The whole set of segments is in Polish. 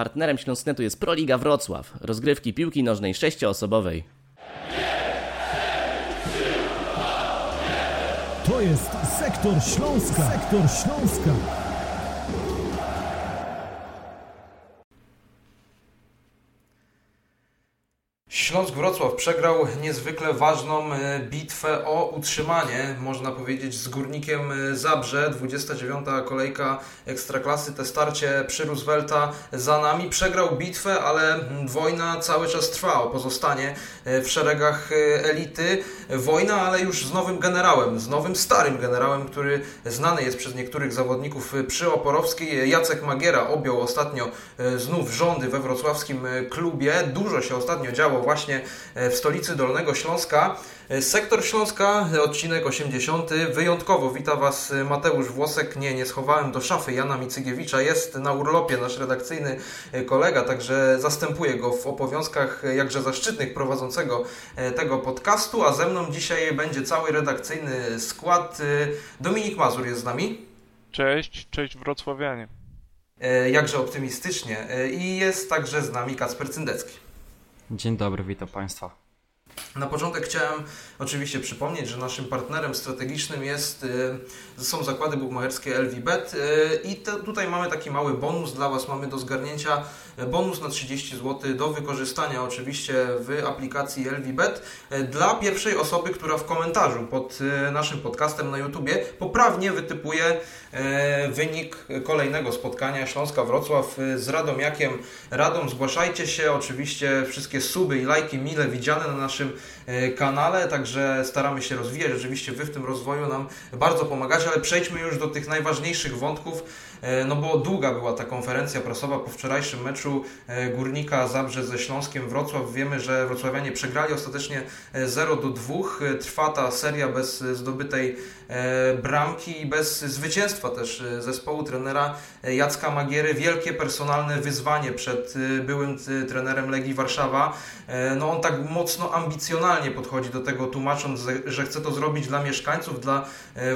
Partnerem Śląsknetu jest Proliga Wrocław, rozgrywki piłki nożnej sześcioosobowej. To jest Sektor Śląska. Sektor Śląska. Śląsk Wrocław przegrał niezwykle ważną e, bitwę o utrzymanie, można powiedzieć, z Górnikiem e, Zabrze. 29. kolejka Ekstraklasy, te starcie przy Roosevelta za nami. Przegrał bitwę, ale wojna cały czas trwa o pozostanie e, w szeregach elity. Wojna, ale już z nowym generałem, z nowym starym generałem, który znany jest przez niektórych zawodników przy Oporowskiej. Jacek Magiera objął ostatnio znów rządy we wrocławskim klubie. Dużo się ostatnio działo właśnie e, w stolicy Dolnego Śląska. E, sektor Śląska, odcinek 80. Wyjątkowo wita Was e, Mateusz Włosek. Nie, nie schowałem do szafy Jana Micygiewicza. Jest na urlopie nasz redakcyjny kolega, także zastępuję go w obowiązkach jakże zaszczytnych prowadzącego tego podcastu. A ze mną dzisiaj będzie cały redakcyjny skład. Dominik Mazur jest z nami. Cześć, cześć wrocławianie. Jakże optymistycznie. I jest także z nami Kasper Cyndecki. Dzień dobry, witam Państwa. Na początek chciałem oczywiście przypomnieć, że naszym partnerem strategicznym jest, y, są zakłady bukmacherskie LVBet y, i te, tutaj mamy taki mały bonus dla Was. Mamy do zgarnięcia y, bonus na 30 zł do wykorzystania oczywiście w aplikacji LVBet dla pierwszej osoby, która w komentarzu pod naszym podcastem na YouTubie poprawnie wytypuje wynik kolejnego spotkania Śląska Wrocław z Radomiakiem. Radom, zgłaszajcie się, oczywiście wszystkie suby i lajki mile widziane na naszym E, kanale, także staramy się rozwijać. Rzeczywiście Wy w tym rozwoju nam bardzo pomagacie, ale przejdźmy już do tych najważniejszych wątków no bo długa była ta konferencja prasowa po wczorajszym meczu e, Górnika Zabrze ze Śląskiem Wrocław. Wiemy, że wrocławianie przegrali ostatecznie 0 e, do 2. Trwa ta seria bez zdobytej bramki i bez zwycięstwa też zespołu trenera Jacka Magiery. Wielkie personalne wyzwanie przed byłym trenerem Legii Warszawa. No on tak mocno ambicjonalnie podchodzi do tego, tłumacząc, że chce to zrobić dla mieszkańców, dla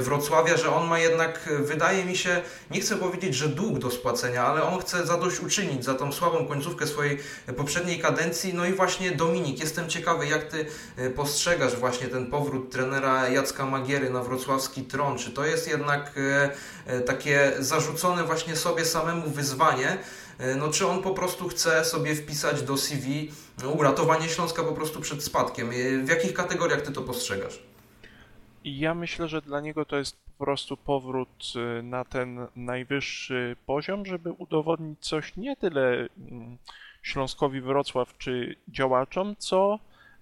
Wrocławia, że on ma jednak, wydaje mi się, nie chcę powiedzieć, powiedzieć, że dług do spłacenia, ale on chce zadośćuczynić za tą słabą końcówkę swojej poprzedniej kadencji. No i właśnie Dominik, jestem ciekawy, jak Ty e, postrzegasz właśnie ten powrót trenera Jacka Magiery na wrocławski tron. Czy to jest jednak e, e, takie zarzucone właśnie sobie samemu wyzwanie, no czy on po prostu chce sobie wpisać do CV uratowanie Śląska po prostu przed spadkiem? W jakich kategoriach Ty to postrzegasz? Ja myślę, że dla niego to jest po prostu powrót y, na ten najwyższy poziom, żeby udowodnić coś nie tyle mm, Śląskowi Wrocław czy działaczom, co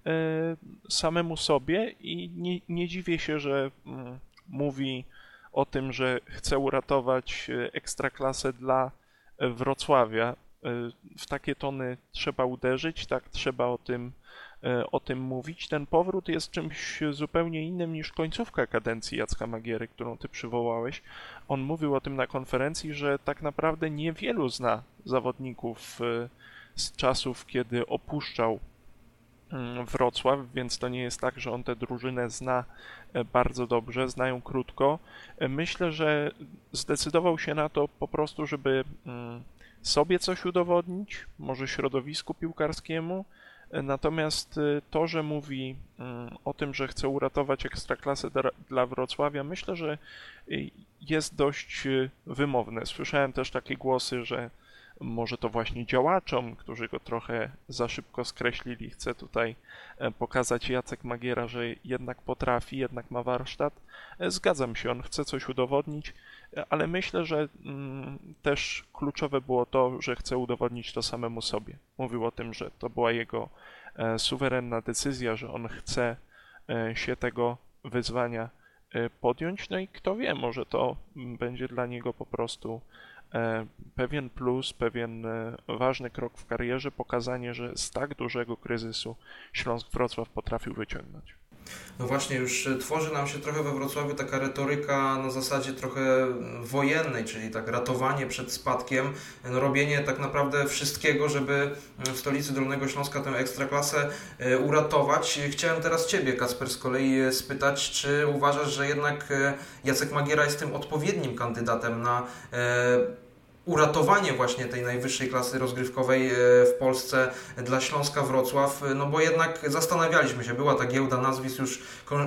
y, samemu sobie i nie, nie dziwię się, że mm, mówi o tym, że chce uratować y, ekstraklasę dla Wrocławia. W takie tony trzeba uderzyć, tak trzeba o tym o tym mówić. Ten powrót jest czymś zupełnie innym niż końcówka kadencji Jacka Magiery, którą ty przywołałeś. On mówił o tym na konferencji, że tak naprawdę niewielu zna zawodników e, z czasów, kiedy opuszczał mm, Wrocław, więc to nie jest tak, że on tę drużynę zna e, bardzo dobrze, znają krótko. Myślę, że zdecydował się na to po prostu, żeby mm, sobie coś udowodnić, może środowisku piłkarskiemu, Natomiast y, to, że mówi mm, o tym, że chce uratować ekstraklasę dla Wrocławia, myślę, że y, jest dość y, wymowne. Słyszałem też takie głosy, że może to właśnie działaczom, którzy go trochę za szybko skreślili, chce tutaj e, pokazać Jacek Magiera, że jednak potrafi, jednak ma warsztat. E, zgadzam się, on chce coś udowodnić, ale myślę, że mm, też kluczowe było to, że chce udowodnić to samemu sobie. Mówił o tym, że to była jego suwerenna decyzja, że on chce się tego wyzwania podjąć. No i kto wie, może to będzie dla niego po prostu E, pewien plus, pewien e, ważny krok w karierze, pokazanie, że z tak dużego kryzysu Śląsk Wrocław potrafił wyciągnąć. No właśnie, już tworzy nam się trochę we Wrocławiu taka retoryka na zasadzie trochę wojennej, czyli tak ratowanie przed spadkiem, no robienie tak naprawdę wszystkiego, żeby w stolicy Dolnego Śląska tę ekstraklasę e, uratować. Chciałem teraz Ciebie, Kasper, z kolei spytać, czy uważasz, że jednak Jacek Magiera jest tym odpowiednim kandydatem na uratowanie właśnie tej najwyższej klasy rozgrywkowej e, w Polsce dla Śląska Wrocław, no bo jednak zastanawialiśmy się, była ta giełda nazwisk, już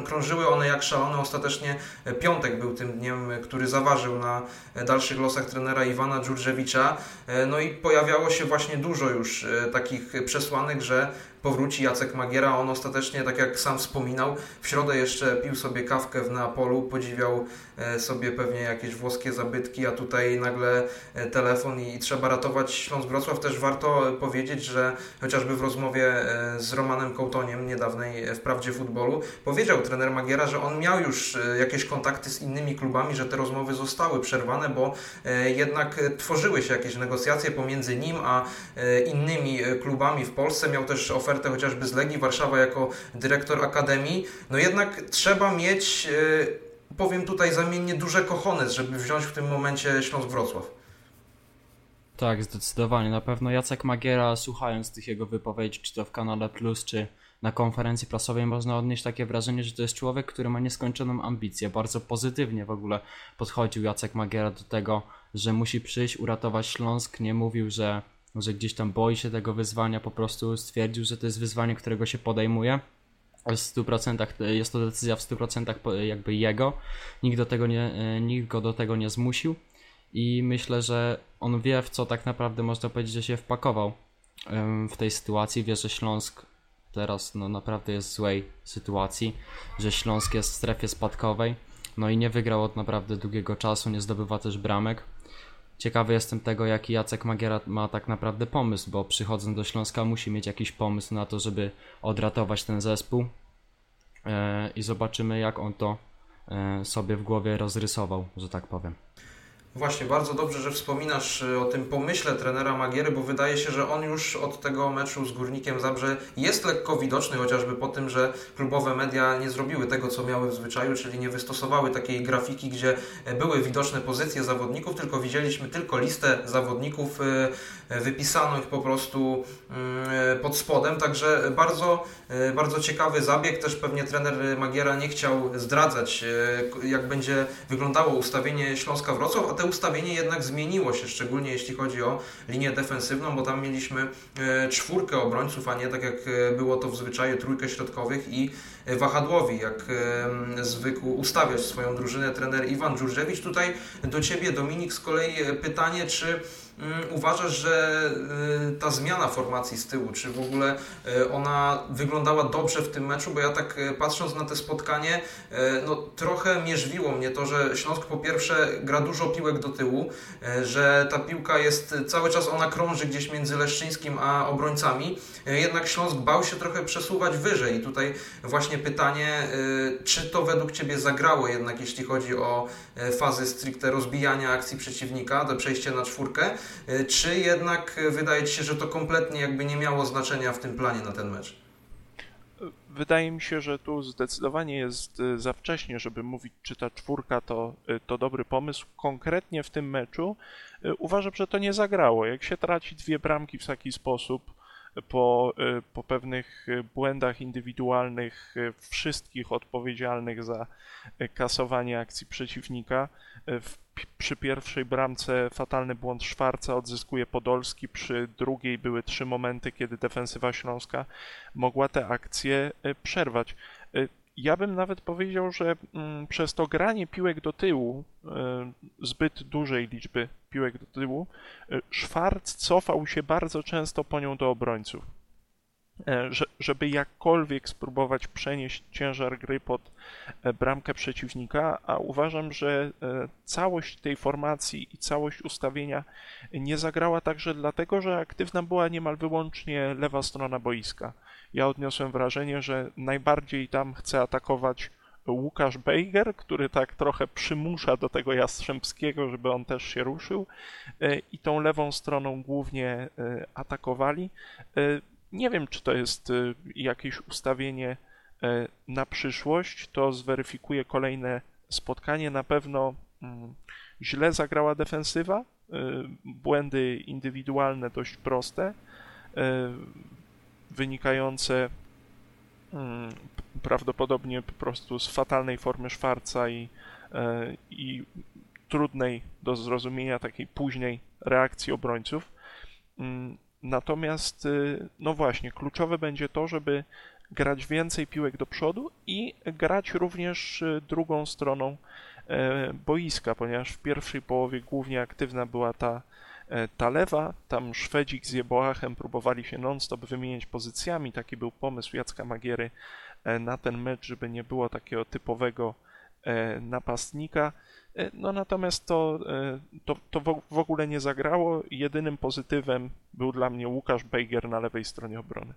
krążyły one jak szalone, ostatecznie piątek był tym dniem, który zaważył na dalszych losach trenera Iwana Dżurdżewicza, no i pojawiało się właśnie dużo już takich przesłanek, że powróci Jacek Magiera. On ostatecznie, tak jak sam wspominał, w środę jeszcze pił sobie kawkę w Neapolu, podziwiał e, sobie pewnie jakieś włoskie zabytki, a tutaj nagle e, telefon i trzeba ratować Śląsk Wrocław. Też warto powiedzieć, że chociażby w rozmowie e, z Romanem Kołtoniem niedawnej w Prawdzie Futbolu powiedział trener Magiera, że on miał już jakieś kontakty z innymi klubami, że te rozmowy zostały przerwane, bo jednak tworzyły się jakieś negocjacje pomiędzy nim a innymi klubami w Polsce. Miał też ofertę ofertę chociażby z Legii Warszawa jako dyrektor akademii, no jednak trzeba mieć, e, powiem tutaj zamiennie, duże kochones, żeby wziąć w tym momencie Śląsk Wrocław. Tak, zdecydowanie. Na pewno Jacek Magiera, słuchając tych jego wypowiedzi, czy to w kanale Plus, czy na konferencji prasowej, można odnieść takie wrażenie, że to jest człowiek, który ma nieskończoną ambicję. Bardzo pozytywnie w ogóle podchodził Jacek Magiera do tego, że musi przyjść, uratować Śląsk. Nie mówił, że że gdzieś tam boi się tego wyzwania, po prostu stwierdził, że to jest wyzwanie, którego się podejmuje. W 100% jest to decyzja w 100% jakby jego. Nikt, do tego nie, e, nikt go do tego nie zmusił i myślę, że on wie, w co tak naprawdę można powiedzieć, że się wpakował w tej sytuacji. Wie, że Śląsk teraz no, naprawdę jest w złej sytuacji, że Śląsk jest w strefie spadkowej, no i nie wygrał od naprawdę długiego czasu, nie zdobywa też bramek. Ciekawy jestem tego, jaki Jacek Magiera ma tak naprawdę pomysł, bo przychodząc do Śląska musi mieć jakiś pomysł na to, żeby odratować ten zespół e, i zobaczymy, jak on to e, sobie w głowie rozrysował, że tak powiem. Właśnie, bardzo dobrze, że wspominasz y, o tym pomyśle trenera Magiery, bo wydaje się, że on już od tego meczu z Górnikiem Zabrze jest lekko widoczny, chociażby po tym, że klubowe media nie zrobiły tego, co miały w zwyczaju, czyli nie wystosowały takiej grafiki, gdzie e, były widoczne pozycje zawodników, tylko widzieliśmy tylko listę zawodników e, wypisanych po prostu mm, e, pod spodem, także bardzo, bardzo ciekawy zabieg. Też pewnie trener Magiera nie chciał zdradzać, jak będzie wyglądało ustawienie Śląska Wrocław, a te ustawienie jednak zmieniło się, szczególnie jeśli chodzi o linię defensywną, bo tam mieliśmy e, czwórkę obrońców, a nie tak jak e, było to w zwyczaju trójkę środkowych i e, wahadłowi, jak zwykł ustawiać swoją drużynę trener Iwan Dżurżewicz. Tutaj do Ciebie Dominik z kolei pytanie, czy uważasz, że y, ta zmiana formacji z tyłu, czy w ogóle y, ona wyglądała dobrze w tym meczu? Bo ja tak y, patrząc na to spotkanie, no trochę mierzwiło mnie to, że Śląsk po pierwsze gra dużo piłek do tyłu, że ta piłka jest cały czas, ona krąży gdzieś między Leszczyńskim a obrońcami, jednak Śląsk bał się trochę przesuwać wyżej. I tutaj właśnie pytanie, czy to według Ciebie zagrało jednak, jeśli chodzi o fazy stricte rozbijania akcji przeciwnika, do przejście na czwórkę, czy jednak wydaje Ci się, że to kompletnie jakby nie miało znaczenia w tym planie na ten mecz? Wydaje mi się, że tu zdecydowanie jest e, za wcześnie, żeby mówić, czy ta czwórka to, e, to dobry pomysł. Konkretnie w tym meczu uważam, że to nie zagrało. Jak się traci dwie bramki w taki sposób, po, po pewnych błędach indywidualnych wszystkich odpowiedzialnych za kasowanie akcji przeciwnika, w przy pierwszej bramce fatalny błąd Szwarca odzyskuje Podolski, przy drugiej były trzy momenty, kiedy defensywa śląska mogła te akcje przerwać. E, ja bym nawet powiedział, że mm, przez to granie piłek do tyłu, e, zbyt dużej liczby piłek do tyłu, Szwarc cofał się bardzo często po nią do obrońców. E, żeby jakkolwiek spróbować przenieść ciężar gry pod e, bramkę przeciwnika, a uważam, że e, całość tej formacji i całość ustawienia nie zagrała także dlatego, że aktywna była niemal wyłącznie lewa strona boiska. Ja odniosłem wrażenie, że najbardziej tam chce atakować Łukasz Bejger, który tak trochę przymusza do tego Jastrzębskiego, żeby on też się ruszył i tą lewą stroną głównie atakowali. Nie wiem, czy to jest jakieś ustawienie e, na przyszłość. To zweryfikuje kolejne spotkanie. Na pewno mm, źle zagrała defensywa. Błędy indywidualne dość proste, e, wynikające mm, prawdopodobnie po prostu z fatalnej formy Szwarca i, e, i trudnej do zrozumienia takiej późnej reakcji obrońców. Mm, natomiast, y, no właśnie, kluczowe będzie to, żeby grać więcej piłek do przodu i grać również y, drugą stroną e, boiska, ponieważ w pierwszej połowie głównie aktywna była ta, e, ta lewa, tam Szwedzik z Jeboachem próbowali się non-stop wymieniać pozycjami, taki był pomysł Jacka Magiery e, na ten mecz, żeby nie było takiego typowego napastnika. No natomiast to, to, to w ogóle nie zagrało. Jedynym pozytywem był dla mnie Łukasz Bejger na lewej stronie obrony.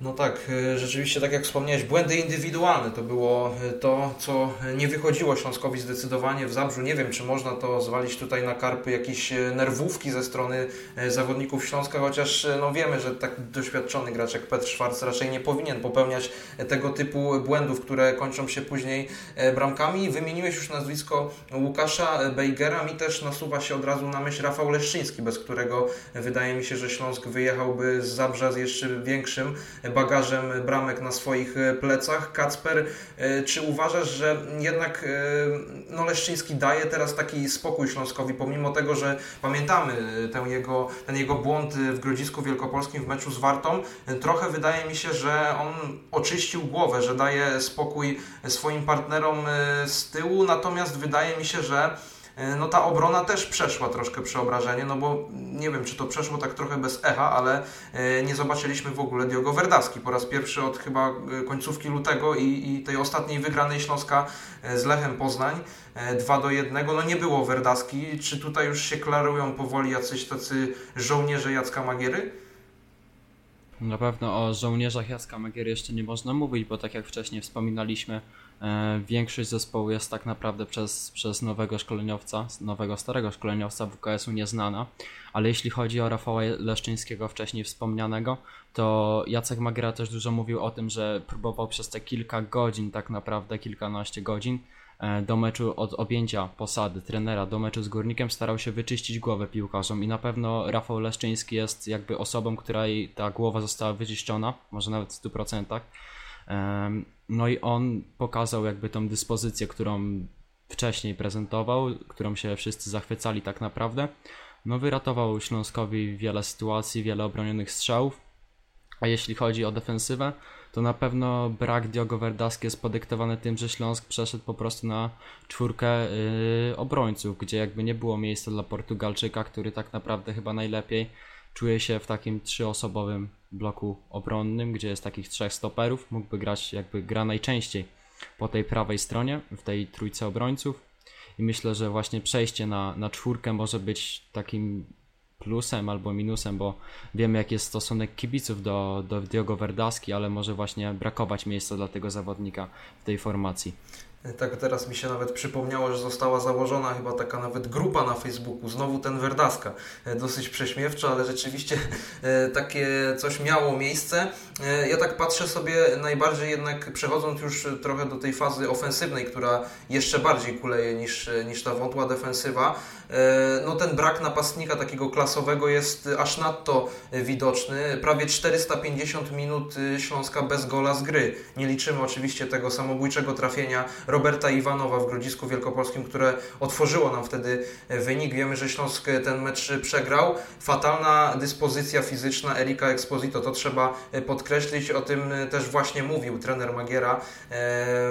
No tak, e, rzeczywiście, tak jak wspomniałeś, błędy indywidualne to było e, to, co nie wychodziło Śląskowi zdecydowanie w Zabrzu. Nie wiem, czy można to zwalić tutaj na karpy jakieś e, nerwówki ze strony zawodników Śląska, chociaż no wiemy, że tak doświadczony gracz jak Petr Schwarz raczej nie powinien popełniać tego typu błędów, które kończą się później bramkami. Wymieniłeś już nazwisko Łukasza Bejgera, mi też nasuwa się od razu na myśl Rafał Leszczyński, bez którego wydaje mi się, że Śląsk wyjechałby z Zabrza z jeszcze większym bagażem bramek na swoich e, plecach. Kacper, e, czy uważasz, że jednak e, no, Leszczyński daje teraz taki spokój Śląskowi, pomimo tego, że pamiętamy ten jego, ten jego błąd w Grodzisku Wielkopolskim w meczu z Wartą, trochę wydaje mi się, że on oczyścił głowę, że daje spokój swoim partnerom z tyłu, natomiast wydaje mi się, że no ta obrona też przeszła troszkę przeobrażenie, no bo nie wiem, czy to przeszło tak trochę bez echa, ale e, nie zobaczyliśmy w ogóle Diogo Verdaski po raz pierwszy od chyba e, końcówki lutego i, i tej ostatniej wygranej Śląska z Lechem Poznań 2 do 1. No nie było Verdaski. Czy tutaj już się klarują powoli jacyś tacy żołnierze Jacka Magiery? Na pewno o żołnierzach Jacka Magiery jeszcze nie można mówić, bo tak jak wcześniej wspominaliśmy, E, większość zespołu jest tak naprawdę przez, przez nowego szkoleniowca, nowego starego szkoleniowca WKS-u nieznana, ale jeśli chodzi o Rafała Leszczyńskiego wcześniej wspomnianego, to Jacek Magiera też dużo mówił o tym, że próbował przez te kilka godzin, tak naprawdę kilkanaście godzin, e, do meczu od objęcia posady trenera do meczu z Górnikiem starał się wyczyścić głowę piłkarzom i na pewno Rafał Leszczyński jest jakby osobą, której ta głowa została wyczyszczona, może nawet w 100%. No i on pokazał jakby tą dyspozycję, którą wcześniej prezentował, którą się wszyscy zachwycali tak naprawdę. No wyratował Śląskowi wiele sytuacji, wiele obronionych strzałów. A jeśli chodzi o defensywę, to na pewno brak Diogo Verdaski jest podyktowany tym, że Śląsk przeszedł po prostu na czwórkę yy, obrońców, gdzie jakby nie było miejsca dla Portugalczyka, który tak naprawdę chyba najlepiej czuje się w takim trzyosobowym bloku obronnym, gdzie jest takich trzech stoperów, mógłby grać jakby gra najczęściej po tej prawej stronie, w tej trójce obrońców i myślę, że właśnie przejście na, na czwórkę może być takim plusem albo minusem, bo wiemy jaki jest stosunek kibiców do, do Diogo Verdaski, ale może właśnie brakować miejsca dla tego zawodnika w tej formacji. Tak teraz mi się nawet przypomniało, że została założona chyba taka nawet grupa na Facebooku, znowu ten Werdaska. E, dosyć prześmiewczo, ale rzeczywiście e, takie coś miało miejsce. E, ja tak patrzę sobie najbardziej jednak przechodząc już trochę do tej fazy ofensywnej, która jeszcze bardziej kuleje niż, niż ta wątła defensywa. No ten brak napastnika takiego klasowego jest aż nadto widoczny. Prawie 450 minut Śląska bez gola z gry. Nie liczymy oczywiście tego samobójczego trafienia Roberta Iwanowa w Grodzisku Wielkopolskim, które otworzyło nam wtedy wynik. Wiemy, że Śląsk ten mecz przegrał. Fatalna dyspozycja fizyczna Erika Exposito, to trzeba podkreślić. O tym też właśnie mówił trener Magiera e,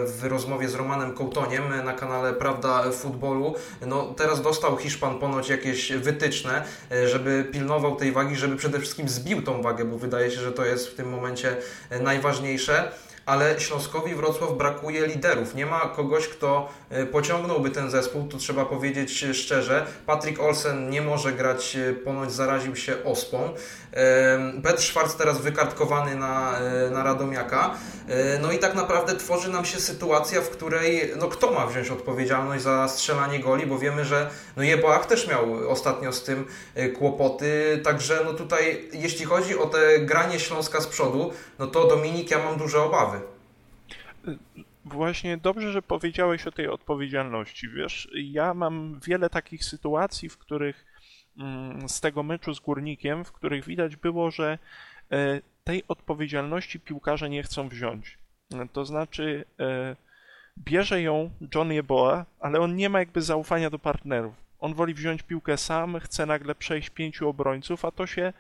w rozmowie z Romanem Kołtoniem na kanale Prawda Futbolu. No, teraz dostał Hiszpan ponoć jakieś wytyczne, e, żeby pilnował tej wagi, żeby przede wszystkim zbił tą wagę, bo wydaje się, że to jest w tym momencie najważniejsze ale Śląskowi Wrocław brakuje liderów. Nie ma kogoś, kto pociągnąłby ten zespół, to trzeba powiedzieć szczerze. Patrick Olsen nie może grać, e, ponoć zaraził się ospą. Petr Schwarz teraz wykartkowany na, e, na Radomiaka. No i tak naprawdę tworzy nam się sytuacja, w której no kto ma wziąć odpowiedzialność za strzelanie goli, bo wiemy, że no Jeboach też miał ostatnio z tym kłopoty, także no tutaj jeśli chodzi o te granie Śląska z przodu, no to Dominik, ja mam duże obawy. Właśnie dobrze, że powiedziałeś o tej odpowiedzialności. Wiesz, ja mam wiele takich sytuacji, w których mm, z tego meczu z Górnikiem, w których widać było, że e, tej odpowiedzialności piłkarze nie chcą wziąć. To znaczy, e, bierze ją John Jeboa, ale on nie ma jakby zaufania do partnerów. On woli wziąć piłkę sam, chce nagle przejść pięciu obrońców, a to się,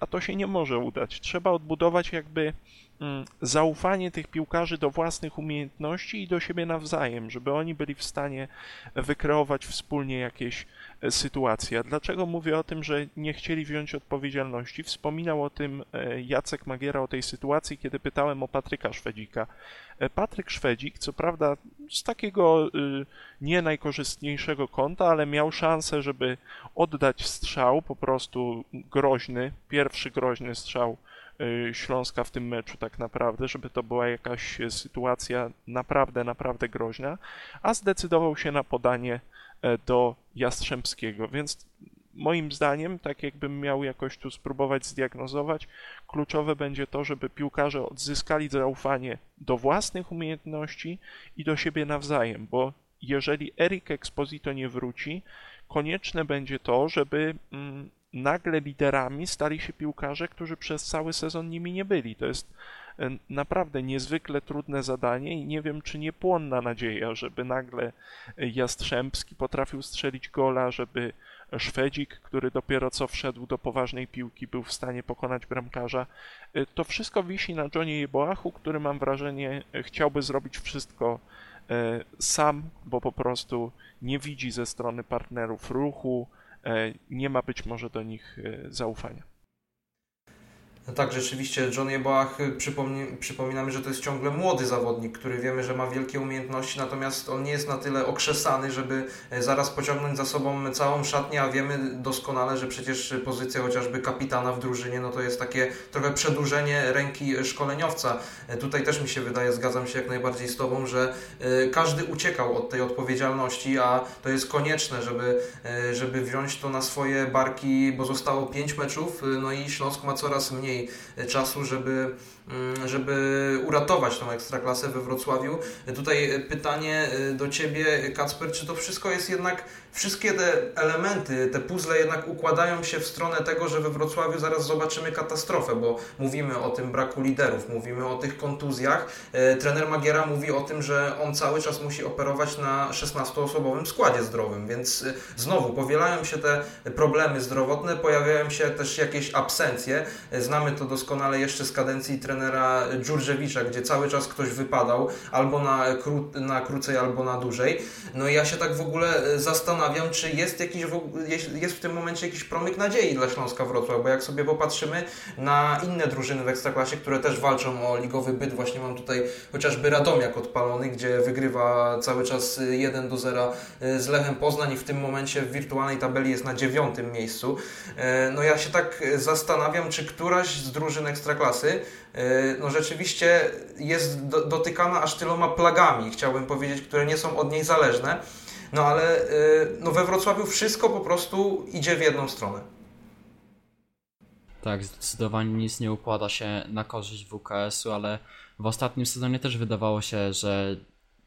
a to się nie może udać. Trzeba odbudować jakby zaufanie tych piłkarzy do własnych umiejętności i do siebie nawzajem, żeby oni byli w stanie wykreować wspólnie jakieś e, sytuacje. A dlaczego mówię o tym, że nie chcieli wziąć odpowiedzialności? Wspominał o tym e, Jacek Magiera, o tej sytuacji, kiedy pytałem o Patryka Szwedzika. E, Patryk Szwedzik, co prawda z takiego nie najkorzystniejszego kąta, ale miał szansę, żeby oddać strzał, po prostu groźny, pierwszy groźny strzał Śląska w tym meczu tak naprawdę, żeby to była jakaś sytuacja naprawdę, naprawdę groźna, a zdecydował się na podanie e, do Jastrzębskiego, więc moim zdaniem, tak jakbym miał jakoś tu spróbować zdiagnozować, kluczowe będzie to, żeby piłkarze odzyskali zaufanie do własnych umiejętności i do siebie nawzajem, bo jeżeli Eric Exposito nie wróci, konieczne będzie to, żeby mm, nagle liderami stali się piłkarze, którzy przez cały sezon nimi nie byli. To jest e, naprawdę niezwykle trudne zadanie i nie wiem, czy nie płonna nadzieja, żeby nagle Jastrzębski potrafił strzelić gola, żeby Szwedzik, który dopiero co wszedł do poważnej piłki, był w stanie pokonać bramkarza. E, to wszystko wisi na Johnie Jeboachu, który mam wrażenie e, chciałby zrobić wszystko sam, bo po prostu nie widzi ze strony partnerów ruchu, E, nie ma być może do nich e, zaufania. No tak, rzeczywiście John Jebach, y, przypomni, przypominamy, że to jest ciągle młody zawodnik, który wiemy, że ma wielkie umiejętności, natomiast on nie jest na tyle okrzesany, żeby e, zaraz pociągnąć za sobą całą szatnię, a wiemy doskonale, że przecież pozycja chociażby kapitana w drużynie, no to jest takie trochę przedłużenie ręki szkoleniowca. E, tutaj też mi się wydaje, zgadzam się jak najbardziej z Tobą, że e, każdy uciekał od tej odpowiedzialności, a to jest konieczne, żeby, żeby wziąć to na swoje barki, bo zostało pięć meczów, no i Śląsk ma coraz mniej czasu, żeby Mm, żeby uratować tą ekstraklasę we Wrocławiu. Tutaj pytanie do Ciebie, Kacper, czy to wszystko jest jednak, wszystkie te elementy, te puzzle jednak układają się w stronę tego, że we Wrocławiu zaraz zobaczymy katastrofę, bo mówimy o tym braku liderów, mówimy o tych kontuzjach. Y, trener Magiera mówi o tym, że on cały czas musi operować na 16-osobowym składzie zdrowym, więc y, znowu powielają się te problemy zdrowotne, pojawiają się też jakieś absencje. Znamy to doskonale jeszcze z kadencji trenera Dżurżewicza, gdzie cały czas ktoś wypadał albo na, kró, na krócej, albo na dłużej. No i ja się tak w ogóle e, zastanawiam, czy jest, jakiś, jest w tym momencie jakiś promyk nadziei dla Śląska Wrocław, bo jak sobie popatrzymy na inne drużyny w Ekstraklasie, które też walczą o ligowy byt, właśnie mam tutaj chociażby Radomiak odpalony, gdzie wygrywa cały czas 1 do 0 e, z Lechem Poznań i w tym momencie w wirtualnej tabeli jest na dziewiątym miejscu. E, no ja się tak zastanawiam, czy któraś z drużyn Ekstraklasy E, no rzeczywiście jest dotykana aż tyloma plagami, chciałbym powiedzieć, które nie są od niej zależne. No ale e, no we Wrocławiu wszystko po prostu idzie w jedną stronę. Tak, zdecydowanie nic nie układa się na korzyść WKS-u, ale w ostatnim sezonie też wydawało się, że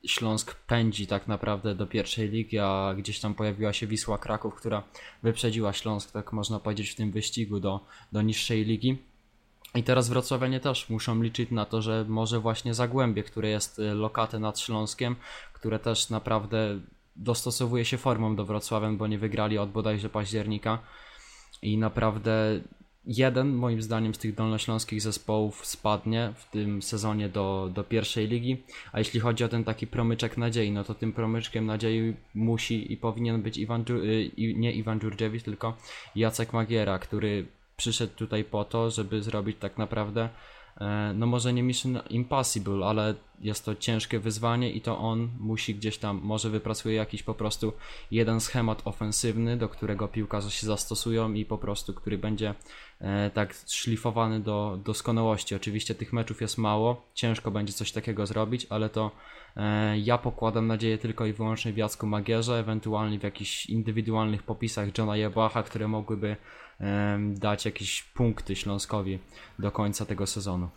Śląsk pędzi tak naprawdę do pierwszej ligi, a gdzieś tam pojawiła się Wisła Kraków, która wyprzedziła Śląsk, tak można powiedzieć, w tym wyścigu do, do niższej ligi. I teraz wrocławianie też muszą liczyć na to, że może właśnie Zagłębie, które jest y, lokatem nad Śląskiem, które też naprawdę dostosowuje się formą do Wrocławia, bo nie wygrali od bodajże października. I naprawdę jeden moim zdaniem z tych dolnośląskich zespołów spadnie w tym sezonie do, do pierwszej ligi, a jeśli chodzi o ten taki promyczek nadziei, no to tym promyczkiem nadziei musi i powinien być Iwan, y, nie Iwan Dżurdziewicz, tylko Jacek Magiera, który przyszedł tutaj po to, żeby zrobić tak naprawdę, no może nie Mission Impossible, ale jest to ciężkie wyzwanie i to on musi gdzieś tam, może wypracuje jakiś po prostu jeden schemat ofensywny, do którego piłkarze się zastosują i po prostu, który będzie e, tak szlifowany do doskonałości. Oczywiście tych meczów jest mało, ciężko będzie coś takiego zrobić, ale to e, ja pokładam nadzieję tylko i wyłącznie w Jacku Magierze, ewentualnie w jakichś indywidualnych popisach Johna Jebacha, które mogłyby dać jakieś punkty Śląskowi do końca tego sezonu.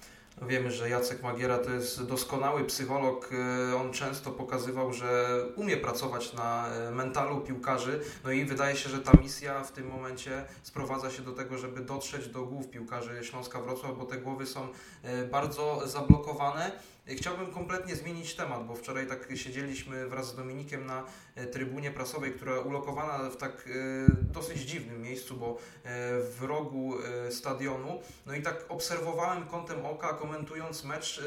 Wiemy, że Jacek Magiera to jest doskonały psycholog. E, on często pokazywał, że umie pracować na e, mentalu piłkarzy. No i wydaje się, że ta misja w tym momencie sprowadza się do tego, żeby dotrzeć do głów piłkarzy Śląska Wrocław, bo te głowy są e, bardzo zablokowane. Chciałbym kompletnie zmienić temat, bo wczoraj tak siedzieliśmy wraz z Dominikiem na e, trybunie prasowej, która ulokowana w tak e, dosyć dziwnym miejscu, bo w rogu stadionu. No i tak obserwowałem kątem oka, komentując mecz,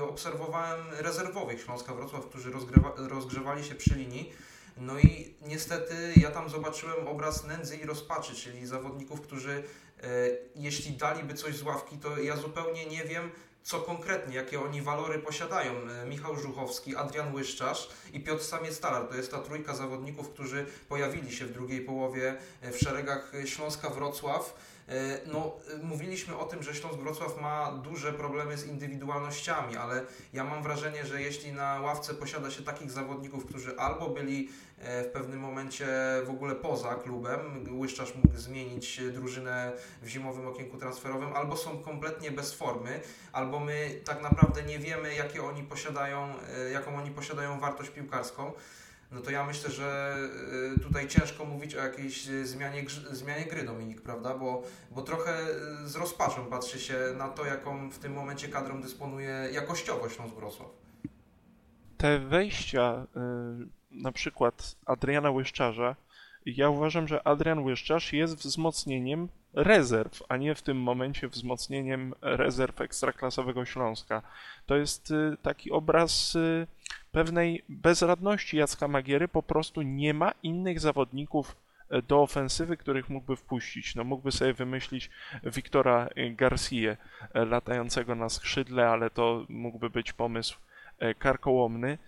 obserwowałem rezerwowych Śląska Wrocław, którzy rozgrzewali się przy linii. No i niestety ja tam zobaczyłem obraz nędzy i rozpaczy, czyli zawodników, którzy jeśli daliby coś z ławki, to ja zupełnie nie wiem, co konkretnie, jakie oni walory posiadają. E, Michał Żuchowski, Adrian Łyszczarz i Piotr Samiec-Talar. To jest ta trójka zawodników, którzy pojawili się w drugiej połowie e, w szeregach. E, no, mówiliśmy o tym, że Śląsk Wrocław ma duże problemy z indywidualnościami, ale ja mam wrażenie, że jeśli na ławce posiada się takich zawodników, którzy albo byli w pewnym momencie w ogóle poza klubem, Łyszczarz mógł zmienić drużynę w zimowym okienku transferowym, albo są kompletnie bez formy, albo my tak naprawdę nie wiemy, jakie oni posiadają, jaką oni posiadają wartość piłkarską no to ja myślę, że y, tutaj ciężko mówić o jakiejś zmianie, zmianie gry, Dominik, prawda? Bo, bo trochę z rozpaczą patrzy się na to, jaką w tym momencie kadrą dysponuje jakościowo Śląsk Wrocław. Te wejścia, y, na przykład Adriana Łyszczarza, ja uważam, że Adrian Łyszczarz jest wzmocnieniem rezerw, a nie w tym momencie wzmocnieniem rezerw ekstraklasowego Śląska. To jest y, taki obraz pewnej bezradności Jacka Magiery po prostu nie ma innych zawodników e, do ofensywy, których mógłby wpuścić. No mógłby sobie wymyślić Wiktora Garcia latającego na skrzydle, ale to mógłby być pomysł karkołomny.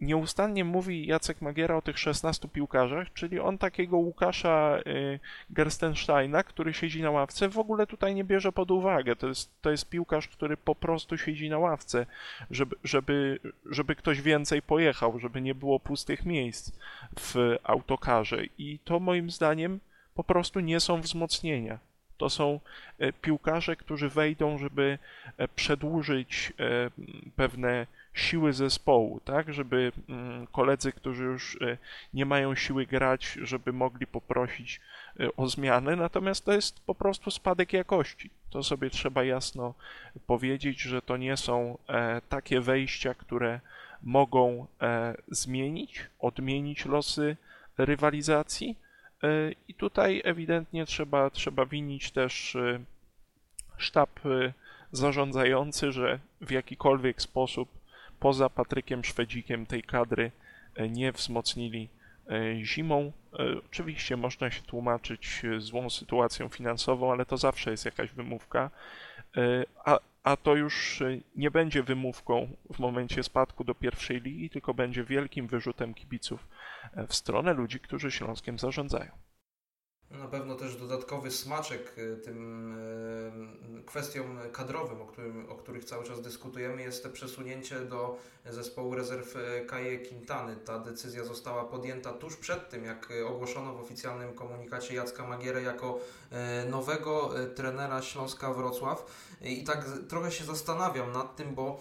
Nieustannie mówi Jacek Magiera o tych 16 piłkarzach, czyli on takiego Łukasza y, Gerstensteina, który siedzi na ławce, w ogóle tutaj nie bierze pod uwagę. To jest, to jest piłkarz, który po prostu siedzi na ławce, żeby, żeby, żeby ktoś więcej pojechał, żeby nie było pustych miejsc w autokarze. I to moim zdaniem po prostu nie są wzmocnienia. To są e, piłkarze, którzy wejdą, żeby e, przedłużyć e, pewne siły zespołu, tak, żeby mm, koledzy, którzy już e, nie mają siły grać, żeby mogli poprosić e, o zmianę, natomiast to jest po prostu spadek jakości. To sobie trzeba jasno powiedzieć, że to nie są e, takie wejścia, które mogą zmienić, odmienić losy rywalizacji. I tutaj ewidentnie trzeba, trzeba winić też sztab zarządzający, że w jakikolwiek sposób poza Patrykiem Szwedzikiem tej kadry e, nie wzmocnili e, zimą. E, oczywiście można się tłumaczyć złą sytuacją finansową, ale to zawsze jest jakaś wymówka. A, a to już nie będzie wymówką w momencie spadku do pierwszej ligi, tylko będzie wielkim wyrzutem kibiców w stronę ludzi, którzy Śląskiem zarządzają. Na pewno też dodatkowy smaczek y, tym y, kwestiom kadrowym, o, którym, o których cały czas dyskutujemy, jest przesunięcie do zespołu rezerw y, Kaje Quintany. Ta decyzja została podjęta tuż przed tym, jak ogłoszono w oficjalnym komunikacie Jacka Magierę jako nowego trenera Śląska Wrocław. I tak trochę się zastanawiam nad tym, bo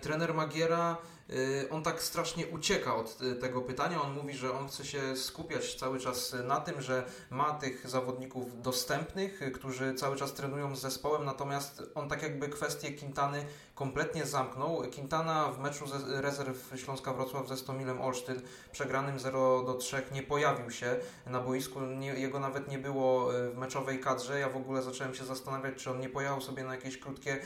trener Magiera Y, on tak strasznie ucieka od y, tego pytania. On mówi, że on chce się skupiać cały czas na tym, że ma tych zawodników dostępnych, y, którzy cały czas trenują z zespołem, natomiast on tak jakby kwestię Quintany kompletnie zamknął. Quintana w meczu ze rezerw Śląska Wrocław ze Stomilem Olsztyn przegranym 0 do 3 nie pojawił się na boisku, nie, jego nawet nie było w meczowej kadrze. Ja w ogóle zacząłem się zastanawiać, czy on nie pojechał sobie na jakieś krótkie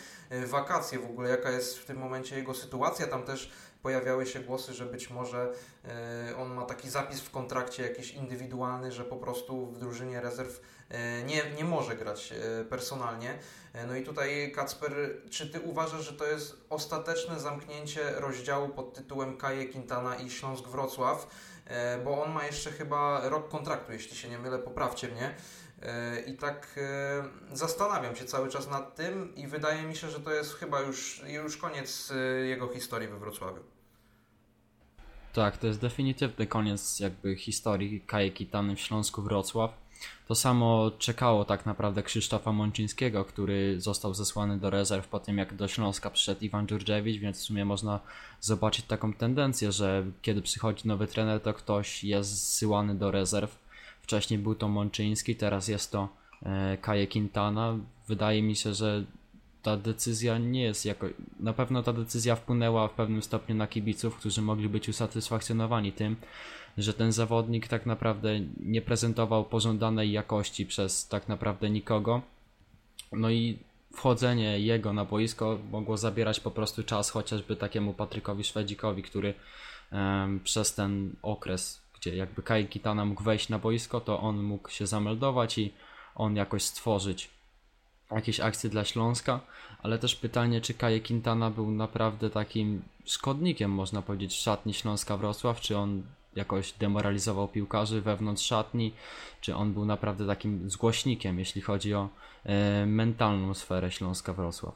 wakacje w ogóle, jaka jest w tym momencie jego sytuacja. Tam też pojawiały się głosy, że być może e, on ma taki zapis w kontrakcie jakiś indywidualny, że po prostu w drużynie rezerw e, nie, nie może grać e, personalnie. No i tutaj Kacper, czy Ty uważasz, że to jest ostateczne zamknięcie rozdziału pod tytułem Kaje Quintana i Śląsk Wrocław? Bo on ma jeszcze chyba rok kontraktu, jeśli się nie mylę, poprawcie mnie. I tak zastanawiam się cały czas nad tym i wydaje mi się, że to jest chyba już, już koniec jego historii we Wrocławiu. Tak, to jest definitywny koniec jakby historii Kaje Kitany w Śląsku Wrocław. To samo czekało tak naprawdę Krzysztofa Mączyńskiego, który został zesłany do rezerw po tym, jak do Śląska przyszedł Iwan Dżurdziewicz, więc w sumie można zobaczyć taką tendencję, że kiedy przychodzi nowy trener, to ktoś jest zsyłany do rezerw. Wcześniej był to Mączyński, teraz jest to e, Kaje Quintana. Wydaje mi się, że ta decyzja nie jest jako. Na pewno ta decyzja wpłynęła w pewnym stopniu na kibiców, którzy mogli być usatysfakcjonowani tym, że ten zawodnik tak naprawdę nie prezentował pożądanej jakości przez tak naprawdę nikogo. No i wchodzenie jego na boisko mogło zabierać po prostu czas chociażby takiemu Patrykowi Szwedzikowi, który przez ten okres, gdzie jakby Kai Kitana mógł wejść na boisko, to on mógł się zameldować i on jakoś stworzyć jakieś akcje dla Śląska, ale też pytanie, czy Kaje Quintana był naprawdę takim szkodnikiem, można powiedzieć, szatni Śląska Wrocław, czy on jakoś demoralizował piłkarzy wewnątrz szatni, czy on był naprawdę takim zgłośnikiem, jeśli chodzi o e, mentalną sferę Śląska Wrocław.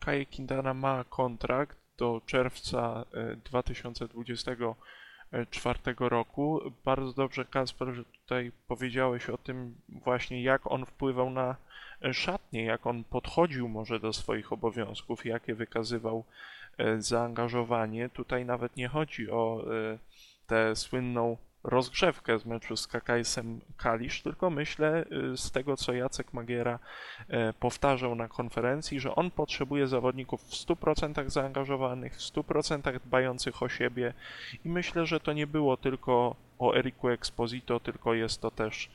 Kaje Quintana ma kontrakt do czerwca 2024 e, roku. Bardzo dobrze, Kasper, że tutaj powiedziałeś o tym właśnie, jak on wpływał na e, szatnię, jak on podchodził może do swoich obowiązków, jakie wykazywał E, zaangażowanie. Tutaj nawet nie chodzi o e, tę słynną rozgrzewkę z meczu z KKS-em Kalisz, tylko myślę e, z tego, co Jacek Magiera powtarzał na konferencji, że on potrzebuje zawodników w 100% zaangażowanych, w 100% dbających o siebie i myślę, że to nie było tylko o Eriku Exposito, tylko jest to też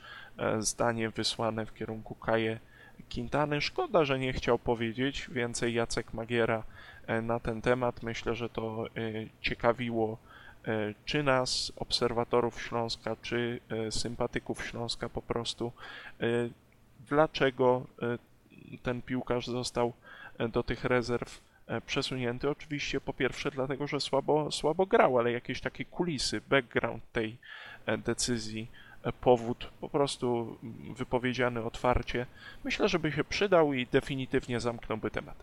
zdanie wysłane w kierunku Kaje Quintany. Szkoda, że nie chciał powiedzieć więcej Jacek Magiera E, na ten temat. Myślę, że to e, ciekawiło e, czy nas, obserwatorów Śląska, czy sympatyków Śląska po prostu, dlaczego ten piłkarz został do tych rezerw przesunięty. Oczywiście po pierwsze dlatego, że słabo, słabo grał, ale jakieś takie kulisy, background tej decyzji, powód po prostu wypowiedziany otwarcie, myślę, że by się przydał i definitywnie zamknąłby temat.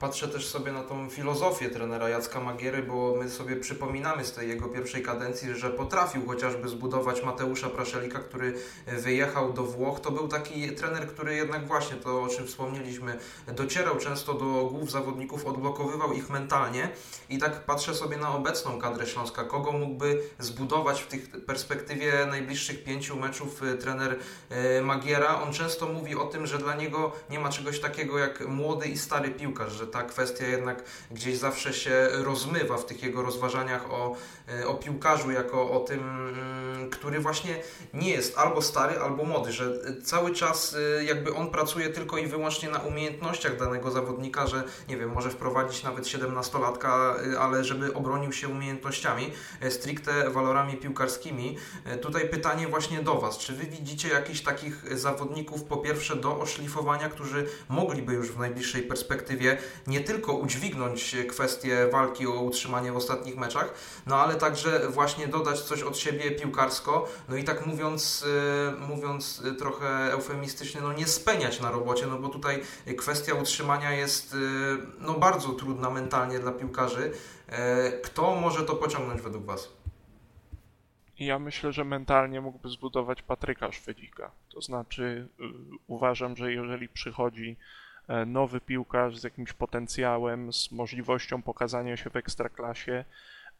Patrzę też sobie na tą filozofię trenera Jacka Magiery, bo my sobie przypominamy z tej jego pierwszej kadencji, że potrafił chociażby zbudować Mateusza Praszelika, który wyjechał do Włoch. To był taki trener, który jednak właśnie to, o czym wspomnieliśmy, docierał często do głów zawodników, odblokowywał ich mentalnie i tak patrzę sobie na obecną kadrę Śląska. Kogo mógłby zbudować w tych perspektywie najbliższych pięciu meczów e, trener e, Magiera? On często mówi o tym, że dla niego nie ma czegoś takiego jak młody i stary piłkarz, że ta kwestia jednak gdzieś zawsze się rozmywa w tych jego rozważaniach o, e, o piłkarzu, jako o tym, mm, który właśnie nie jest albo stary, albo młody, że cały czas e, jakby on pracuje tylko i wyłącznie na umiejętnościach danego zawodnika, że nie wiem, może wprowadzić nawet 17-latka, e, ale żeby obronił się umiejętnościami, stricte walorami piłkarskimi. Tutaj pytanie właśnie do Was, czy Wy widzicie jakichś takich zawodników po pierwsze do oszlifowania, którzy mogliby już w najbliższej perspektywie nie tylko udźwignąć kwestię walki o utrzymanie w ostatnich meczach, no ale także właśnie dodać coś od siebie piłkarsko, no i tak mówiąc, y, mówiąc trochę eufemistycznie, no nie speniać na robocie, no bo tutaj kwestia utrzymania jest y, no bardzo trudna mentalnie dla piłkarzy. E, kto może to pociągnąć według Was? Ja myślę, że mentalnie mógłby zbudować Patryka Szwedzika. To znaczy, y, uważam, że jeżeli przychodzi E, nowy piłkarz z jakimś potencjałem, z możliwością pokazania się w ekstraklasie,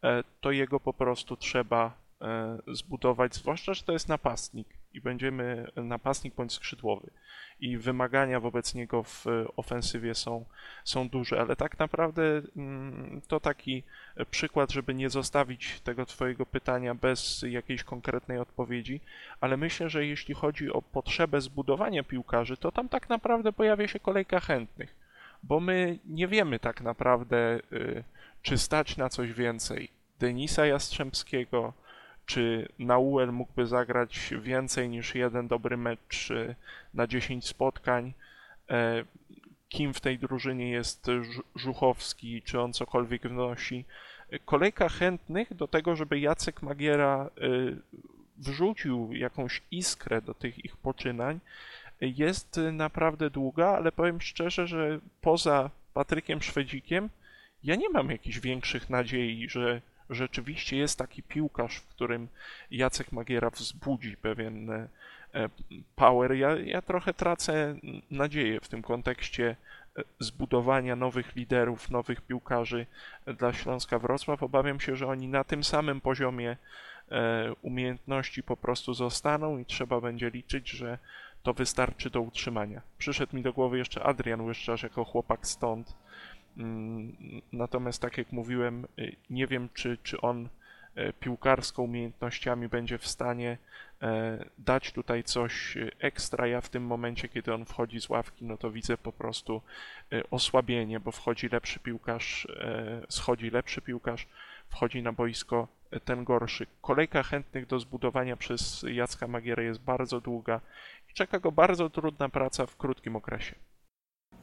e, to jego po prostu trzeba e, zbudować, zwłaszcza, że to jest napastnik i będziemy napastnik bądź skrzydłowy i wymagania wobec niego w ofensywie są, są duże, ale tak naprawdę mm, to taki przykład, żeby nie zostawić tego Twojego pytania bez jakiejś konkretnej odpowiedzi, ale myślę, że jeśli chodzi o potrzebę zbudowania piłkarzy, to tam tak naprawdę pojawia się kolejka chętnych, bo my nie wiemy tak naprawdę, y, czy stać na coś więcej. Denisa Jastrzębskiego, czy Nauel mógłby zagrać więcej niż jeden dobry mecz na 10 spotkań, e, kim w tej drużynie jest Żuchowski, czy on cokolwiek wnosi. Kolejka chętnych do tego, żeby Jacek Magiera e, wrzucił jakąś iskrę do tych ich poczynań, jest naprawdę długa, ale powiem szczerze, że poza Patrykiem Szwedzikiem ja nie mam jakichś większych nadziei, że rzeczywiście jest taki piłkarz, w którym Jacek Magiera wzbudzi pewien e, power. Ja, ja trochę tracę nadzieję w tym kontekście e, zbudowania nowych liderów, nowych piłkarzy dla Śląska Wrocław. Obawiam się, że oni na tym samym poziomie e, umiejętności po prostu zostaną i trzeba będzie liczyć, że to wystarczy do utrzymania. Przyszedł mi do głowy jeszcze Adrian Łyszczarz jako chłopak stąd. Mm, natomiast tak jak mówiłem, y, nie wiem czy, czy on y, piłkarsko umiejętnościami będzie w stanie e, dać tutaj coś ekstra. Ja w tym momencie, kiedy on wchodzi z ławki, no to widzę po prostu osłabienie, bo wchodzi lepszy piłkarz, e, schodzi lepszy piłkarz, wchodzi na boisko ten gorszy. Kolejka chętnych do zbudowania przez Jacka Magierę jest bardzo długa i czeka go bardzo trudna praca w krótkim okresie.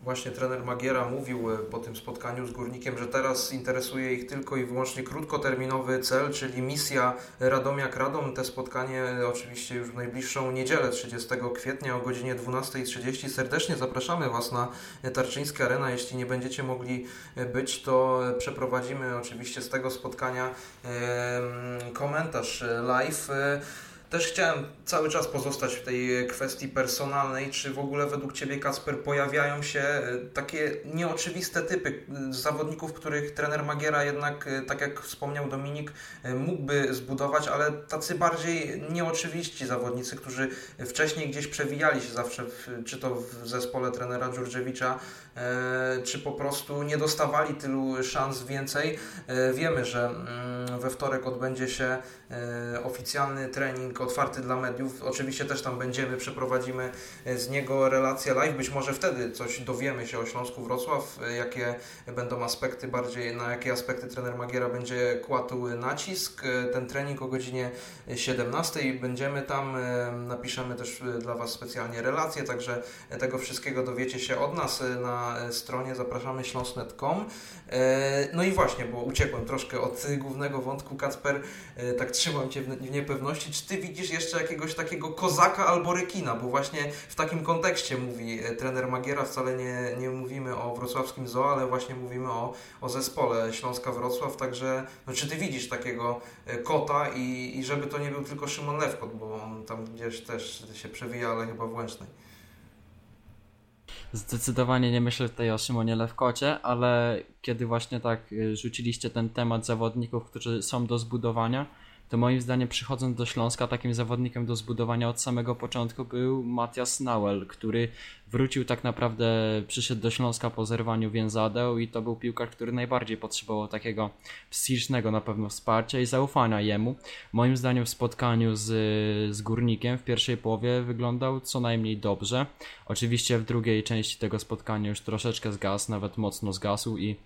Właśnie trener Magiera mówił e, po tym spotkaniu z Górnikiem, że teraz interesuje ich tylko i wyłącznie krótkoterminowy cel, czyli misja Radomiak-Radom. Te spotkanie e, oczywiście już w najbliższą niedzielę 30 kwietnia o godzinie 12.30. Serdecznie zapraszamy Was na Tarczyńska Arena. Jeśli nie będziecie mogli e, być, to przeprowadzimy oczywiście z tego spotkania komentarz live. Też chciałem cały czas pozostać w tej kwestii personalnej. Czy w ogóle według Ciebie, Kasper, pojawiają się e, takie nieoczywiste typy zawodników, których trener Magiera jednak, e, tak jak wspomniał Dominik, e, mógłby zbudować, ale tacy bardziej nieoczywiści zawodnicy, którzy wcześniej gdzieś przewijali się zawsze, czy to w zespole trenera Dżurdziewicza, czy po prostu nie dostawali tylu szans więcej. Wiemy, że mm, we wtorek odbędzie się oficjalny trening otwarty dla mediów. Oczywiście też tam będziemy, przeprowadzimy e, z niego relację live. Być może wtedy coś dowiemy się o Śląsku Wrocław, e, jakie będą aspekty bardziej, na jakie aspekty trener Magiera będzie kładł nacisk. E, ten trening o godzinie 17 będziemy tam, napiszemy też dla Was specjalnie relacje, także tego wszystkiego dowiecie się od nas na stronie zapraszamy śląsnet.com. No i właśnie, bo uciekłem troszkę od głównego wątku, Kacper, tak trzymam Cię w niepewności. Czy Ty widzisz jeszcze jakiegoś takiego kozaka albo rekina, bo właśnie w takim kontekście mówi e, trener Magiera, wcale nie, nie mówimy o wrocławskim zoo, ale właśnie mówimy o, o zespole Śląska Wrocław, także no, czy Ty widzisz takiego e, kota i, i żeby to nie był tylko Szymon Lewkot, bo on tam gdzieś też się przewija, ale chyba w Łęcznej. Zdecydowanie nie myślę tutaj o Szymonie Lewkocie, ale kiedy właśnie tak e, rzuciliście ten temat zawodników, którzy są do zbudowania, to moim zdaniem przychodząc do Śląska takim zawodnikiem do zbudowania od samego początku był Matias Nauel, który wrócił tak naprawdę, przyszedł do Śląska po zerwaniu więzadeł i to był piłkarz, który najbardziej potrzebował takiego psychicznego na pewno wsparcia i zaufania jemu. Moim zdaniem w spotkaniu z, z Górnikiem w pierwszej połowie wyglądał co najmniej dobrze. Oczywiście w drugiej części tego spotkania już troszeczkę zgasł, nawet mocno zgasł i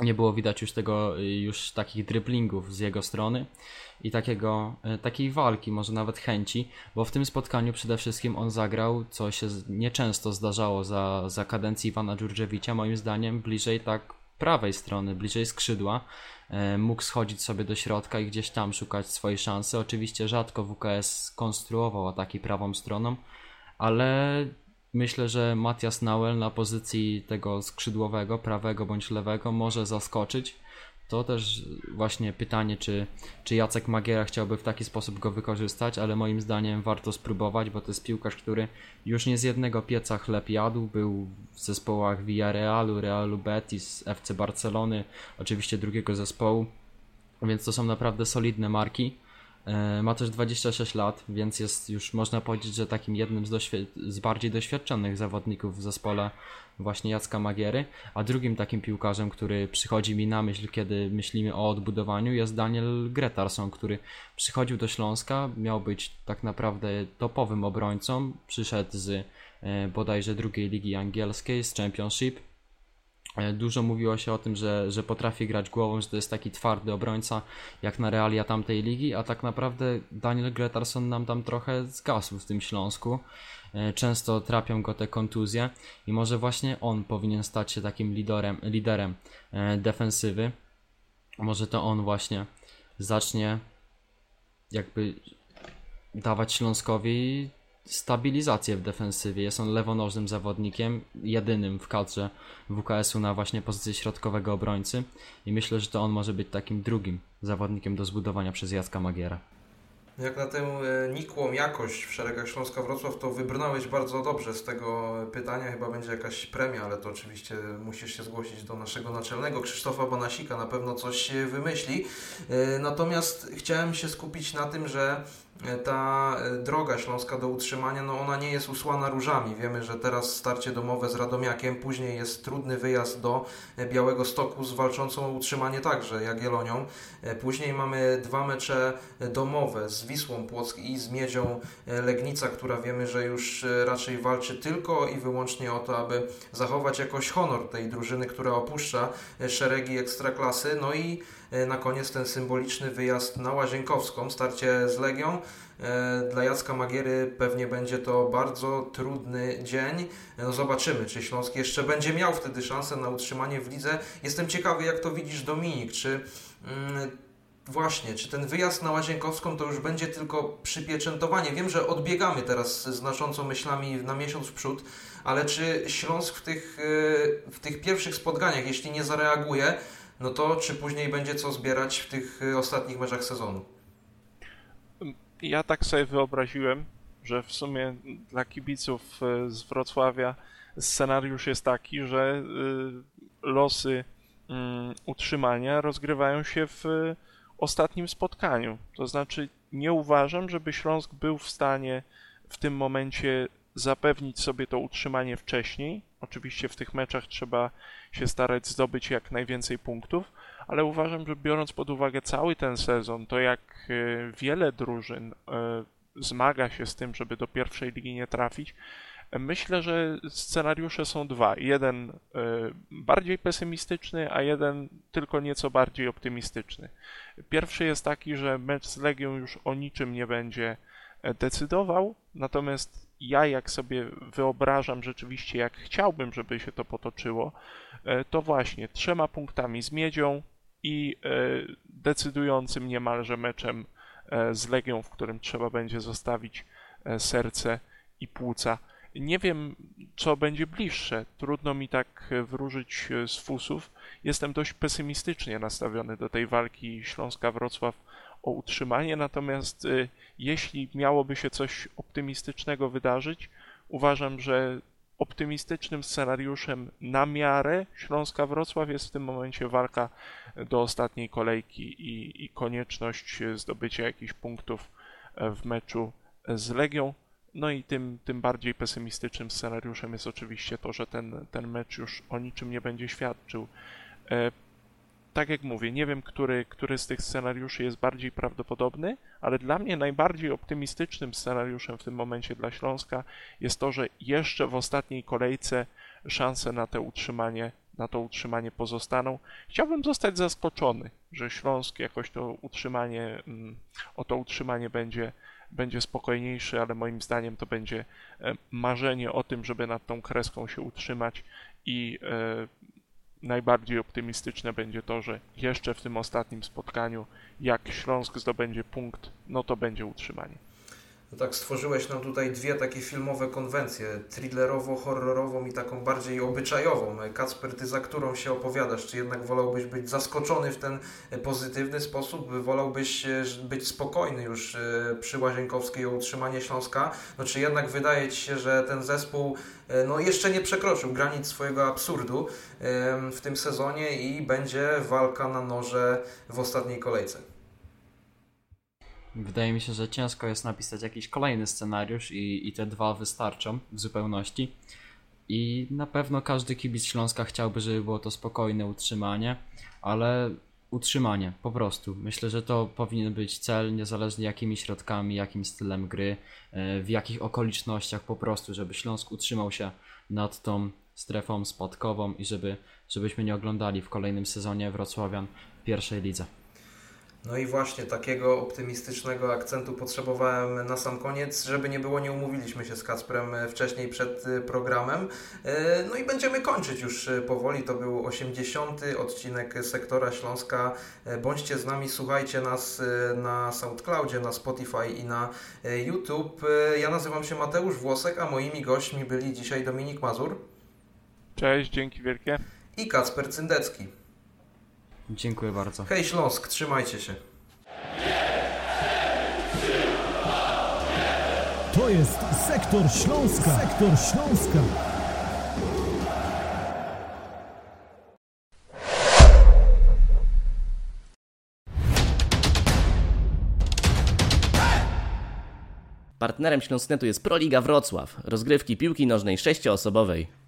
nie było widać już tego, już takich driblingów z jego strony i takiego, e, takiej walki, może nawet chęci, bo w tym spotkaniu przede wszystkim on zagrał, co się nieczęsto zdarzało za, za kadencji Iwana Dżurdziewicza, moim zdaniem bliżej tak prawej strony, bliżej skrzydła, e, mógł schodzić sobie do środka i gdzieś tam szukać swojej szansy. Oczywiście rzadko WKS konstruował ataki prawą stroną, ale myślę, że Matias Nauel na pozycji tego skrzydłowego, prawego bądź lewego może zaskoczyć to też właśnie pytanie, czy, czy Jacek Magiera chciałby w taki sposób go wykorzystać, ale moim zdaniem warto spróbować, bo to jest piłkarz, który już nie z jednego pieca chleb jadł, był w zespołach Villarealu, Realu Betis, FC Barcelony, oczywiście drugiego zespołu, więc to są naprawdę solidne marki. E, ma też 26 lat, więc jest już można powiedzieć, że takim jednym z, z bardziej doświadczonych zawodników w zespole właśnie Jacka Magiery, a drugim takim piłkarzem, który przychodzi mi na myśl, kiedy myślimy o odbudowaniu, jest Daniel Gretarson, który przychodził do Śląska, miał być tak naprawdę topowym obrońcą, przyszedł z e, bodajże drugiej ligi angielskiej, z Championship, Dużo mówiło się o tym, że, że potrafi grać głową, że to jest taki twardy obrońca jak na realia tamtej ligi, a tak naprawdę Daniel Gretarson nam tam trochę zgasł w tym Śląsku. E, często trapią go te kontuzje i może właśnie on powinien stać się takim liderem, liderem defensywy. Może to on właśnie zacznie jakby dawać Śląskowi stabilizację w defensywie. Jest on lewonożnym zawodnikiem, jedynym w kadrze WKS-u na właśnie pozycji środkowego obrońcy i myślę, że to on może być takim drugim zawodnikiem do zbudowania przez Jacka Magiera. Jak na tę e, nikłą jakość w szeregach Śląska Wrocław, to wybrnąłeś bardzo dobrze z tego pytania. Chyba będzie jakaś premia, ale to oczywiście musisz się zgłosić do naszego naczelnego Krzysztofa Bonasika, na pewno coś wymyśli. E, natomiast chciałem się skupić na tym, że ta droga śląska do utrzymania, no ona nie jest usłana różami. Wiemy, że teraz starcie domowe z Radomiakiem, później jest trudny wyjazd do Białego Stoku z walczącą o utrzymanie także Jagiellonią. Później mamy dwa mecze domowe z Wisłą Płock i z Miedzią Legnica, która wiemy, że już raczej walczy tylko i wyłącznie o to, aby zachować jakoś honor tej drużyny, która opuszcza szeregi ekstraklasy. No i E, na koniec ten symboliczny wyjazd na Łazienkowską, starcie z Legią. E, dla Jacka Magiery pewnie będzie to bardzo trudny dzień. No zobaczymy, czy Śląsk jeszcze będzie miał wtedy szansę na utrzymanie w lidze. Jestem ciekawy, jak to widzisz, Dominik. Czy mm, właśnie, czy ten wyjazd na Łazienkowską to już będzie tylko przypieczętowanie? Wiem, że odbiegamy teraz znacząco myślami na miesiąc w przód, ale czy Śląsk w tych, e, w tych pierwszych spotkaniach, jeśli nie zareaguje, no to czy później będzie co zbierać w tych y, ostatnich meczach sezonu? Ja tak sobie wyobraziłem, że w sumie dla kibiców y, z Wrocławia scenariusz jest taki, że y, losy mm, utrzymania rozgrywają się w ostatnim spotkaniu. To znaczy, nie uważam, żeby Śląsk był w stanie w tym momencie zapewnić sobie to utrzymanie wcześniej. Oczywiście w tych meczach trzeba się starać zdobyć jak najwięcej punktów, ale uważam, że biorąc pod uwagę cały ten sezon, to jak e, wiele drużyn e, zmaga się z tym, żeby do pierwszej ligi nie trafić, myślę, że scenariusze są dwa. Jeden e, bardziej pesymistyczny, a jeden tylko nieco bardziej optymistyczny. Pierwszy jest taki, że mecz z Legią już o niczym nie będzie decydował, natomiast ja jak sobie wyobrażam rzeczywiście, jak chciałbym, żeby się to potoczyło, e, to właśnie trzema punktami z Miedzią i e, decydującym niemalże meczem e, z Legią, w którym trzeba będzie zostawić serce i płuca. Nie wiem, co będzie bliższe. Trudno mi tak wróżyć z fusów. Jestem dość pesymistycznie nastawiony do tej walki Śląska-Wrocław o utrzymanie, natomiast y, jeśli miałoby się coś optymistycznego wydarzyć, uważam, że optymistycznym scenariuszem na miarę Śląska Wrocław jest w tym momencie walka do ostatniej kolejki i, i konieczność zdobycia jakichś punktów w meczu z Legią. No i tym, tym bardziej pesymistycznym scenariuszem jest oczywiście to, że ten, ten mecz już o niczym nie będzie świadczył. Tak jak mówię, nie wiem, który, który z tych scenariuszy jest bardziej prawdopodobny, ale dla mnie najbardziej optymistycznym scenariuszem w tym momencie dla Śląska jest to, że jeszcze w ostatniej kolejce szanse na to utrzymanie, na to utrzymanie pozostaną. Chciałbym zostać zaskoczony, że Śląsk jakoś to utrzymanie, mm, o to utrzymanie będzie, będzie spokojniejszy, ale moim zdaniem to będzie e, marzenie o tym, żeby nad tą kreską się utrzymać i e, najbardziej optymistyczne będzie to, że jeszcze w tym ostatnim spotkaniu, jak Śląsk zdobędzie punkt, no to będzie utrzymanie. No tak, stworzyłeś nam tutaj dwie takie filmowe konwencje, thrillerowo-horrorową i taką bardziej obyczajową. Kacper, ty za którą się opowiadasz? Czy jednak wolałbyś być zaskoczony w ten pozytywny sposób? Wolałbyś e, być spokojny już e, przy Łazienkowskiej o utrzymanie Śląska? No czy jednak wydaje Ci się, że ten zespół e, no, jeszcze nie przekroczył granic swojego absurdu w tym sezonie i będzie walka na noże w ostatniej kolejce? Wydaje mi się, że ciężko jest napisać jakiś kolejny scenariusz i, i te dwa wystarczą w zupełności. I na pewno każdy kibic Śląska chciałby, żeby było to spokojne utrzymanie, ale utrzymanie po prostu. Myślę, że to powinien być cel, niezależnie jakimi środkami, jakim stylem gry, e, w jakich okolicznościach po prostu, żeby Śląsk utrzymał się nad tą strefą spadkową i żeby, żebyśmy nie oglądali w kolejnym sezonie Wrocławian w pierwszej lidze. No i właśnie takiego optymistycznego akcentu potrzebowałem na sam koniec, żeby nie było, nie umówiliśmy się z Kacprem e, wcześniej przed e, programem. E, no i będziemy kończyć już powoli. To był 80. odcinek Sektora Śląska. Bądźcie z nami, słuchajcie nas na SoundCloudzie, na Spotify i na YouTube. Ja nazywam się Mateusz Włosek, a moimi gośćmi byli dzisiaj Dominik Mazur. Cześć, dzięki wielkie. I Kacper Cyndecki. Dziękuję bardzo. Hej Śląsk, trzymajcie się. To jest Sektor Śląska. Sektor Śląska. Partnerem Śląsknetu jest Proliga Wrocław, rozgrywki piłki nożnej sześcioosobowej.